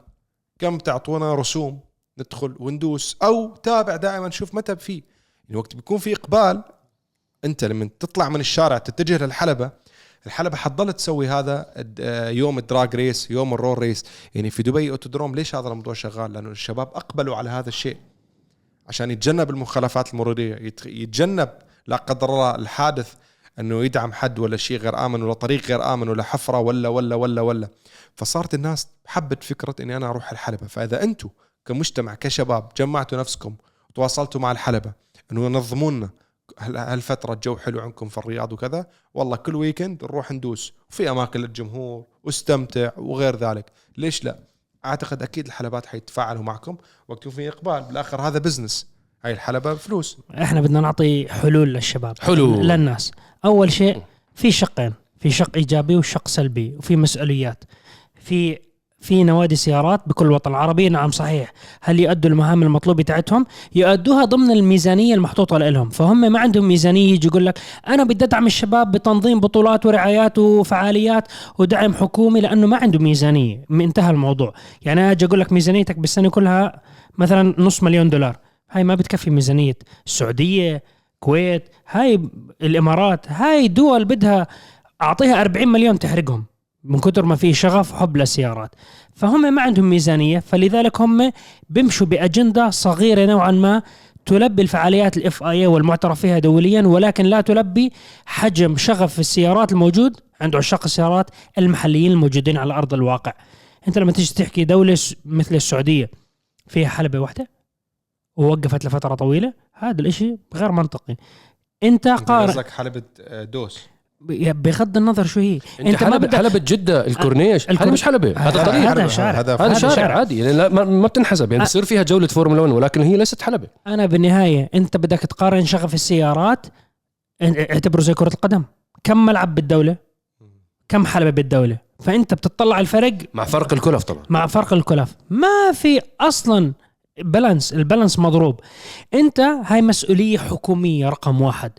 كم تعطونا رسوم ندخل وندوس أو تابع دائما شوف متى في يعني وقت بيكون في إقبال أنت لما تطلع من الشارع تتجه للحلبة الحلبة حتضل تسوي هذا آه، يوم ال drag race يوم ال roll race. يعني في دبي أوتودروم ليش هذا الموضوع شغال؟ لأنه الشباب أقبلوا على هذا الشيء. عشان يتجنب المخالفات المرورية يت- يتجنب لا قدر الله الحادث أنه يدعم حد ولا شيء غير آمن ولا طريق غير آمن ولا حفرة ولا ولا ولا ولا. فصارت الناس حبت فكرة إني أنا أروح الحلبة. فإذا أنتم كمجتمع كشباب جمعتوا نفسكم وتواصلتوا مع الحلبة أنه ينظموا لنا هالفتره الجو حلو عندكم في الرياض وكذا؟ والله كل weekend نروح ندوس وفي أماكن للجمهور واستمتع وغير ذلك. ليش لا؟ أعتقد أكيد الحلبات حيتفاعلوا معكم وقت في إقبال. بالآخر هذا business هاي الحلبة بفلوس. إحنا بدنا نعطي حلول للشباب. حلول. للناس. أول شيء في شقين. في شق إيجابي وشق سلبي. وفي مسؤوليات. في في نوادي سيارات بكل الوطن العربي. نعم صحيح. هل يؤدوا المهام المطلوبه تاعتهم يؤدوها ضمن الميزانية المحطوطة لهم فهم ما عندهم ميزانية يجي يقول لك أنا بدي أدعم الشباب بتنظيم بطولات ورعايات وفعاليات ودعم حكومي لأنه ما عنده ميزانية. انتهى الموضوع. يعني أنا أجي أقول لك ميزانيتك بالسنة كلها مثلا نص مليون دولار. هاي ما بتكفي ميزانية السعودية كويت هاي الإمارات هاي دول بدها أعطيها 40 مليون تحرقهم. من كثر ما في شغف وحب للسيارات. فهم ما عندهم ميزانية فلذلك هم بيمشوا بأجندة صغيرة نوعا ما تلبي الفعاليات الاف اي والمعترف فيها دوليا ولكن لا تلبي حجم شغف السيارات الموجود عند عشاق السيارات المحليين الموجودين على أرض الواقع. أنت لما تيجي تحكي دولة مثل السعودية فيها حلبة واحدة ووقفت لفترة طويلة هذا الإشي غير منطقي. أنت قارن قصدك حلبة آه، دوس. بغض النظر شو هي. أنت, ما بدك حلبة جدة الكورنيش؟ هذا الكور- مش حلبة هذا طريق. هذا شارع. هذا هذا هذا شارع, شارع. عادي يعني لا ما, ما بتنحسب. يعني بصير فيها جولة فورمولا 1 ولكن هي ليست حلبة. أنا بالنهاية أنت بدك تقارن شغف السيارات اعتبره زي كرة القدم. كم ملعب بالدولة؟ كم حلبة بالدولة؟ فأنت بتطلع على الفرق مع فرق الكلف طبعا. مع فرق الكلف. ما في أصلا balance ال balance مضروب. أنت هاي مسؤولية حكومية رقم واحد.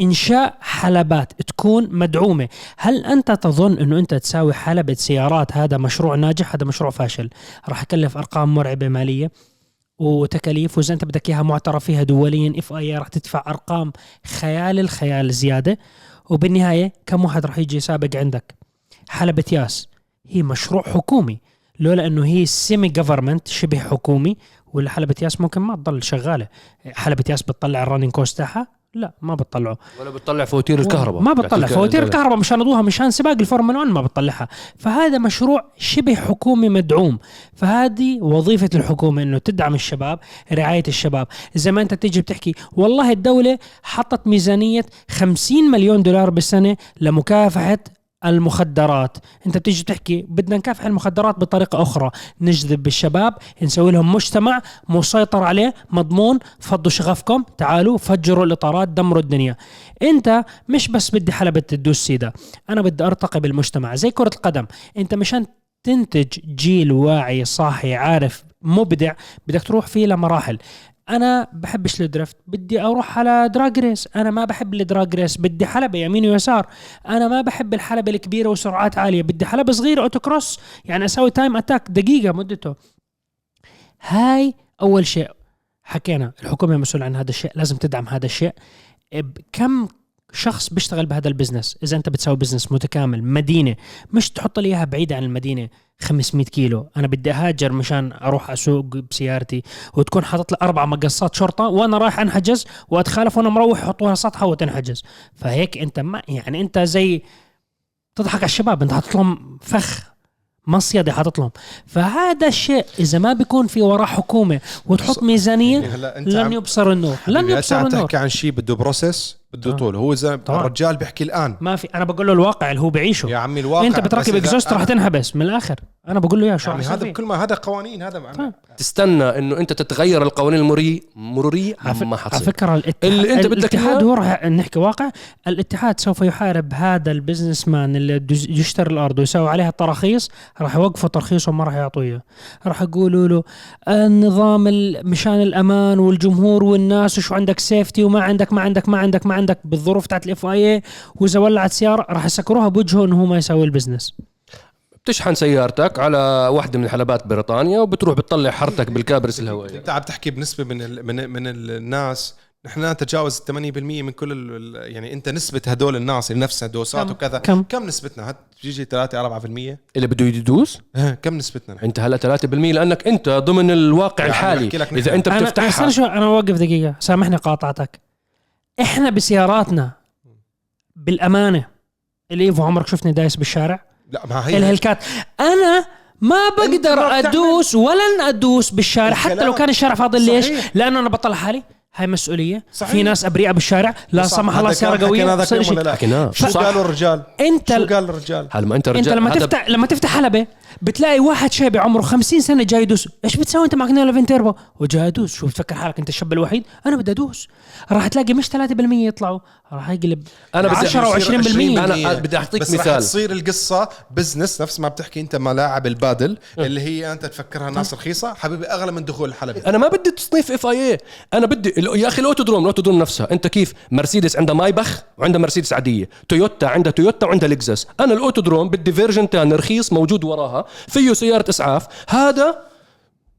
إنشاء حلبات تكون مدعومة. هل أنت تظن إنه أنت تساوي حلبة سيارات هذا مشروع ناجح هذا مشروع فاشل؟ راح يكلف أرقام مرعبة مالية وتكاليف وإذا أنت بدك إياها معترف فيها دوليا FIA راح تدفع أرقام خيال الخيال زيادة. وبالنهاية كم واحد راح يجي يسابق عندك؟ حلبة ياس. هي مشروع حكومي. لولا إنه هي semi government شبه حكومي ولا حلبة ياس ممكن ما تضل شغالة. حلبة ياس بتطلع ال running cost تاعها. لا ما بتطلعه. ولا بتطلع فواتير الكهرباء. ما بتطلع فواتير الكهرباء مشان يضوها مشان سباق الفورمولا 1 ما بتطلعها. فهذا مشروع شبه حكومي مدعوم. فهذه وظيفة الحكومة إنه تدعم الشباب رعاية الشباب. زي ما أنت تيجي بتحكي والله الدولة حطت ميزانية 50 مليون دولار بالسنة لمكافحة المخدرات. انت بتيجي بتحكي بدنا نكافح المخدرات بطريقة أخرى. نجذب الشباب نسوي لهم مجتمع مسيطر عليه مضمون. فضوا شغفكم تعالوا فجروا الإطارات دمروا الدنيا. انت مش بس بدي حلبة تدوس سيدا أنا بدي أرتقي بالمجتمع. زي كرة القدم. انت مشان تنتج جيل واعي صاحي عارف مبدع بدك تروح فيه لمراحل. أنا بحبش ال drift بدي أروح على drag race أنا ما بحب ال drag race بدي حلبة يمين ويسار. أنا ما بحب الحلبة الكبيرة وسرعات عالية. بدي حلبة صغيرة autocross يعني أسوي time attack دقيقة مدته. هاي أول شيء حكينا الحكومة مسؤولة عن هذا الشيء لازم تدعم هذا الشيء. كم شخص بيشتغل بهذا ال business. إذا أنت بتسوي business متكامل مدينة مش تحط لي إياها بعيدة عن المدينة 500 كيلو. أنا بدي أهاجر مشان أروح أسوق بسيارتي وتكون حاطط لي أربع مقصات شرطة وأنا رايح أنحجز وأتخالف وأنا مروح يحطوها سطحة وتنحجز. فهيك أنت ما يعني أنت زي تضحك على الشباب أنت حاطط لهم فخ مصيدة حاطط لهم. فهذا الشيء إذا ما بيكون في وراه حكومة وتحط ميزانية يعني لن يبصر النور لن يبصر النور. تحكي عن شيء بده بروسيس بده طبعا. طول هو إذا طبعا. الرجال بيحكي الآن ما في أنا بقول له الواقع اللي هو بعيشه يا عمي الواقع أنت بتركب إكزوست أنا- تنحبس من الآخر أنا بقول له يا شو يعني هذا؟ بكل ما هذا قوانين هذا طيب. تستنى إنه أنت تتغير القوانين المرورية مرورية على فك- ما على حتصير فكرة الاتحاد اللي أنت بدك الاتحاد هو راح نحكي واقع الاتحاد سوف يحارب هذا البزنس مان اللي يشتري الأرض ويسوي عليها التراخيص راح يوقفوا ترخيصه وما راح يعطوه إياه. راح يقولوا له النظام ال- مشان الأمان والجمهور والناس وشو عندك سيفتي وما عندك ما عندك ما عندك ما عندك بالظروف تاعت الاف اي وإذا ولعت سيارة راح يسكروها بوجهه إنه هو ما يسوي البزنس بتشحن سيارتك على واحدة من حلبات بريطانيا وبتروح بتطلع حرتك بالكابرس الهوائية. انت عم تحكي بنسبة من ال من من الناس. نحن نتجاوز 80% من كل ال- يعني انت نسبة هدول الناس اللي نفسها دوسات كم؟ وكذا كم؟ كم نسبتنا؟ هت بيجي 3 4% اللي بده يدوس؟ كم نسبتنا نحن؟ انت هلا 3% لأنك انت ضمن الواقع عم الحالي. إذا أنت أنا بتفتحها استنى شو أنا أوقف دقيقة. سامحني قاطعتك. إحنا بسياراتنا بالأمانة الايفو عمرك شفتني دايس بالشارع. لا ما هي. الهلكات. أنا ما بقدر ما أدوس ولن أدوس بالشارع حتى لو كان الشارع فاضي ليش. لأنه أنا بطلع حالي. هاي مسؤولية صحيح. في ناس ابرياء بالشارع لا. سمح الله هذا سياره قوية. ولا لا؟ شو صح. قالوا الرجال؟ أنت شو قال الرجال؟ هل ما أنت رجال انت لما هذا تفتح لما تفتح حلبة بتلاقي واحد شاب عمره 50 سنة جاي يدوس إيش بتسوي أنت معك نيلو تيربو وجاي ادوس شو بتفكر حالك أنت الشاب الوحيد أنا بدي أدوس راح تلاقي مش 3% يطلعوا راح يقلب أنا بدي 10 و20% أنا بدي أعطيك بس رح مثال. تصير القصة بزنس نفس ما بتحكي أنت ملاعب البادل اللي هي أنت تفكرها ناس رخيصة حبيبي أغلى من دخول الحلبة أنا ما بدي تصنيف اف اي اي أنا بدي يا أخي الاوتودروم الاوتودروم نفسها أنت كيف؟ مرسيدس عندها مايبخ وعندها مرسيدس عادية. تويوتا عندها تويوتا وعندها لكزس أنا الاوتودروم بدي فيرجن تاني رخيص موجود وراها فيه سيارة إسعاف. هذا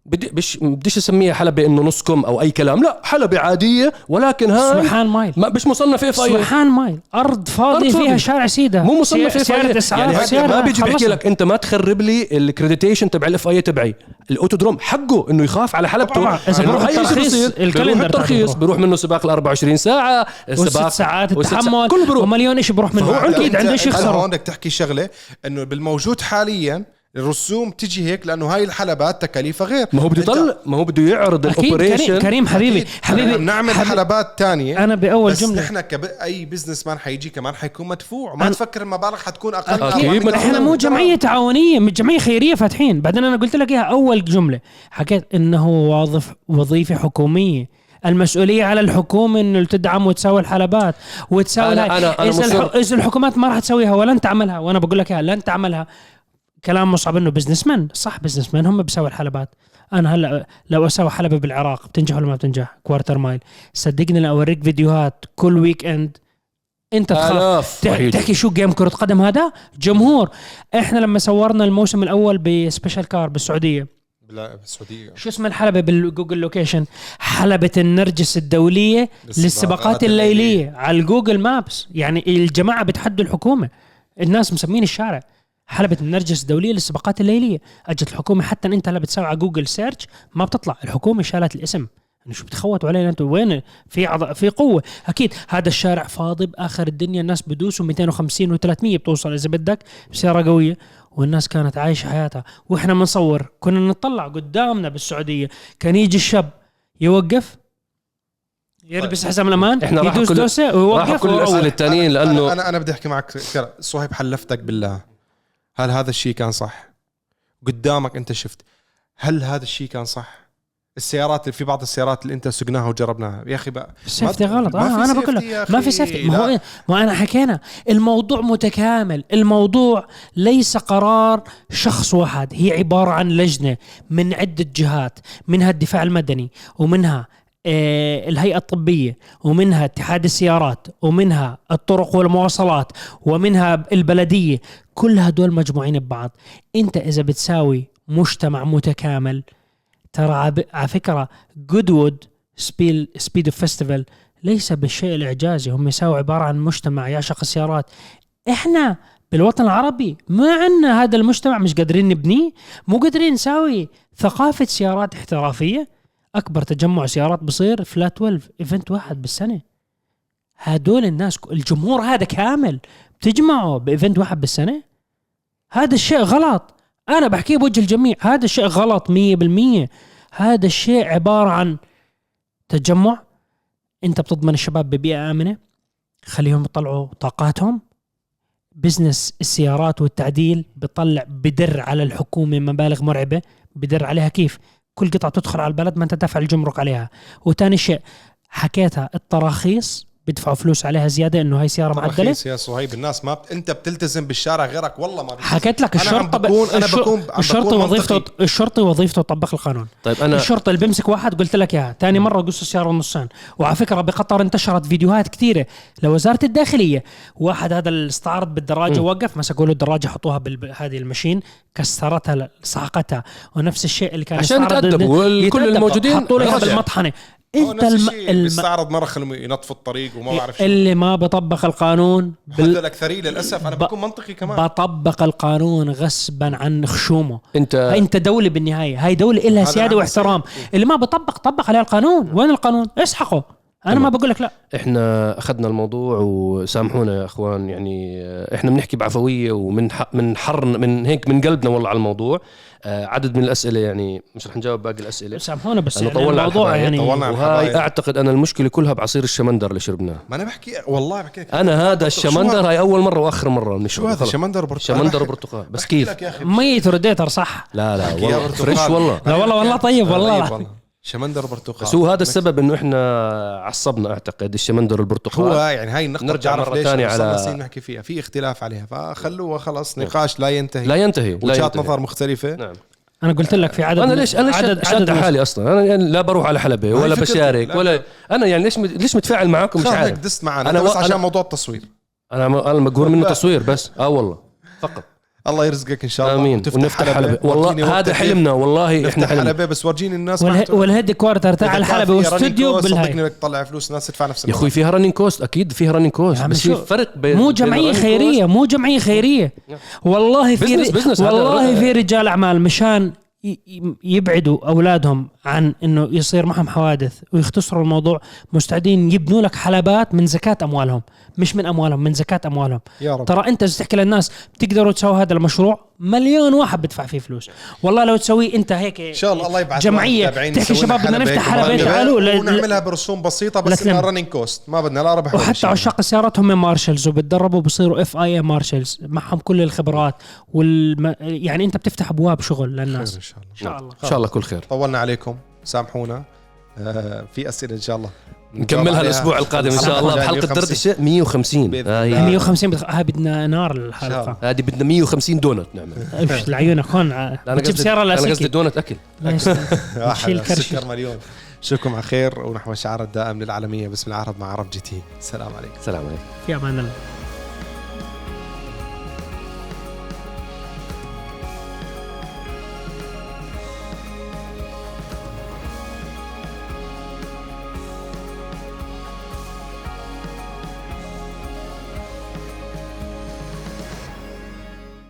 بدي بش بديش اسميها حلبة إنه نص كم أو أي كلام. لا حلبة عادية ولكن هاي سبحان مايل. ما مش مصنف اف اي سبحان مايل. أرض فاضية أرض فيها. شارع سيدة. مو مصنف اف اي يعني هيك ما بيجي بيحكي. لك أنت ما تخرب لي الكريديتيشن تبع الاف اي تبعي. الأوتودروم حقه إنه يخاف على حلبته. إنه بروح الترخيص، الكالندر الترخيص بروح. بيروح منه سباق ال 24 ساعة والست ساعات التحمل. كله بيروح ومليون شيء بروح منه. أكيد عنده شيء أنت يخسره. هون بدك تحكي شغلة إنه بالموجود حاليا الرسوم تجي هيك لأنه هاي الحلبات تكاليفها غير. ما هو بده يطلع ما هو بده يعرض أكيد كريم, ال operation. كريم حبيبي. حبيبي نحن بنعمل حبيبي. حلبات تانية. أنا بأول بس جملة. نحن كأي businessman حيجي كمان حيكون مدفوع. وما أنا- تفكر المبالغ حتكون أقل. ما إحنا مو. جمعية تعاونية مش جمعية خيرية فاتحين. بعدين أنا قلت لك إياها أول جملة. حكيت إنه واظف وظيفة حكومية. المسؤولية على الحكومة إنه تدعم وتساوي الحلبات وتساوي أنا- هاي. أنا- أنا الح... إذا الحكومات ما راح تسويها ولن تعملها وأنا بقول لك إياها لن تعملها. كلام مصعب إنه businessman صح businessman هم بيسوي الحلبات. أنا هلأ لو أسوي حلبة بالعراق بتنجح ولا ما بتنجح؟ quarter mile صدقني لو أوريك فيديوهات كل weekend أنت تخاف. تحكي شو game كرة قدم هذا؟ جمهور. إحنا لما صورنا الموسم الأول ب Special Car بالسعودية. لا بالسعودية. شو اسم الحلبة بال Google location حلبة النرجس الدولية للسباقات الليلية. على ال Google Maps يعني الجماعة بتحدوا الحكومة. الناس مسمين الشارع. حلبة النرجس الدولية للسباقات الليلية. أجت الحكومة حتى أنت هلا بتسوي على Google search ما بتطلع. الحكومة شالت الاسم. يعني شو بتخوتوا علينا أنتم وين؟ في عض... في قوة. أكيد هذا الشارع فاضي بآخر الدنيا. الناس بدوسوا 250 و300 بتوصل إذا بدك بسيارة قوية. والناس كانت عايشة حياتها. وإحنا بنصور كنا نطلع قدامنا بالسعودية. كان يجي الشاب يوقف يلبس حزام الأمان إحنا راح يدوس كل- دوسة راح ويوقف كل الأسئلة. الثانيين أنا- لأنه أنا أنا بدي أحكي معك كرا. صهيب حلفتك بالله. هل هذا الشيء كان صح؟ قدامك أنت شفت. هل هذا الشيء كان صح؟ السيارات اللي في بعض السيارات اللي أنت سقناها وجربناها. يا أخي بقى السيفتي غلط. آه أنا بقول ما في. سيفتي ما هو. إيه؟ ما أنا حكينا الموضوع متكامل. الموضوع ليس قرار شخص واحد. هي عبارة عن لجنة من عدة جهات منها الدفاع المدني ومنها الهيئة الطبية ومنها اتحاد السيارات ومنها الطرق والمواصلات ومنها البلدية كل هدول مجموعين ببعض. انت إذا بتساوي مجتمع متكامل ترى على فكرة Goodwood speed speed festival ليس بالشيء الإعجازي هم يساووا عبارة عن مجتمع يعشق السيارات إحنا بالوطن العربي ما عندنا هذا المجتمع مش قادرين نبنيه مو قادرين نساوي ثقافة سيارات احترافية. أكبر تجمع سيارات بصير Flat 12 event واحد بالسنة. هدول الناس الجمهور هذا كامل بتجمعه ب event واحد بالسنة. هذا الشيء غلط. أنا بحكيه بوجه الجميع. هذا الشيء غلط مية بالمية. هذا الشيء عبارة عن تجمع. أنت بتضمن الشباب ببيئة آمنة. خليهم يطلعوا طاقاتهم. بزنس السيارات والتعديل بيطلع بدر على الحكومة مبالغ مرعبة. بدر عليها كيف؟ كل قطعة تدخل على البلد ما أنت دافع الجمرك عليها. وتاني شيء حكيتها التراخيص بيدفعوا فلوس عليها زيادة إنه هاي سيارة معدلة تراخيص يا صهيب الناس ما بت... أنت بتلتزم بالشارع غيرك والله ما بيلتزم. حكيت لك أنا عم الشرطة بكون- أنا بكون- بكون وظيفته. الشرطة وظيفته يطبق القانون طيب أنا الشرطة اللي بيمسك واحد قلت لك إياها ثاني مرة قص السيارة نصين وعلى فكرة بقطر انتشرت فيديوهات كثيرة لوزارة الداخلية واحد هذا الاستعرض بالدراجة م. وقف مسكوا له الدراجة حطوها بهذه المشين كسرتها سحقتها ونفس الشيء اللي كان عشان يتأدبوا كل. الموجودين حطوا. بالمطحنة هو إنت نفس الم... الشيء الم... بيستعرض مره خلهم ينطفوا الطريق وما بعرف شو. اللي ما بطبق القانون بال... هذا الأكثرية للأسف أنا ب- بكون منطقي كمان. بطبق القانون غصبا عن خشومه. انت أنت دولة بالنهاية. هاي دولة إلها هذا سيادة واحترام. اللي ما بطبق طبق عليه القانون. وين القانون؟ اسحقه. أنا تمام. ما بقول لك لا. إحنا أخذنا الموضوع وسامحونا يا إخوان يعني آه، إحنا بنحكي بعفوية ومن ح- من حر من هيك من قلبنا والله على الموضوع. آه، عدد من الأسئلة يعني مش رح نجاوب باقي الأسئلة. سامحونا بس يعني طولنا الموضوع يعني طولنا على وهاي. أعتقد أنا المشكلة كلها بعصير الشمندر اللي شربناه. ما أنا بحكي والله بحكي لك. أنا هذا الشمندر؟ هاي أول مرة وآخر مرة شو بنشربه هذا. شمندر برتقال. شمندر وبرتقال بس كيف؟ ميت ريديتر صح؟ لا لا والله. برتقال. فريش والله. لا والله والله طيب والله. طيب والله. شمندر برتقال بس هو هذا السبب إنه إحنا عصبنا أعتقد الشمندر البرتقال. هو يعني هاي النقطة نرجع تانية صرنا على- نحكي فيها. في اختلاف عليها. فخلوها خلص نقاش لا ينتهي. لا ينتهي لا وجهات ينتهي. نظر مختلفة. نعم. أنا قلت لك في عدد أنا ليش أنا ليش عدد عدد حالي أصلا؟ أنا يعني لا بروح على هي ولا. بشارك لا، ولا لا. أنا يعني ليش ليش متفاعل معاكم؟ مش عارف. دست معنا أنا بس عشان أنا- موضوع التصوير. أنا أنا مقهور منه لا. تصوير بس. آه والله. فقط. الله يرزقك إن شاء الله. آمين. ونفتح حلبة. والله هذا حلمنا. والله إحنا نفتح حلمنا حلبة بس ورجيني الناس. وال headquarter تاع الحلبة واستوديو صدقني بدك تطلع فلوس الناس تدفع نفس يا أخوي فيها running cost أكيد فيها running cost بس في فرق بين مو ال running خيرية مو جمعية خيرية. والله في والله في رجال أعمال مشان يبعدوا أولادهم عن إنه يصير معهم حوادث ويختصروا الموضوع. مستعدين يبنوا لك حلبات من زكاة أموالهم مش من أموالهم من زكاة أموالهم. يا رب. ترى أنت تحكي للناس بتقدروا تسووا هذا المشروع مليون واحد بدفع فيه فلوس. والله لو تسويه أنت هيك إن شاء الله الله يبعث تابعين تحكي شباب بدنا نفتح مقدمة تعالوا ونعملها برسوم بسيطة بس. إنها running cost ما بدنا لا ربح ولا وحتى. عشاق السيارات هم marshals وبتدربوا بصيروا FIA marshals معهم كل الخبرات والم... يعني أنت بتفتح أبواب شغل خير للناس إن شاء الله. إن شاء الله. إن شاء الله كل خير. طولنا عليكم. سامحونا. آه في أسئلة إن شاء الله. نكملها الأسبوع القادم إن شاء الله. بحلقة دردشه 150 بإذن آه، الله. هي 150 بدخ... هاي بدنا نار الحلقة. هذه بدنا 150 دونت نعمل. لعيونك هون لا، بتجيب قصدي سيارة أنا قصدي دونت أكل. لا شيل. سكر مليون. أشوفكم على خير ونحو الشعار الدائم للعالمية. باسم العرب مع ArabGT. السلام عليكم. سلام عليكم. في أمان الله.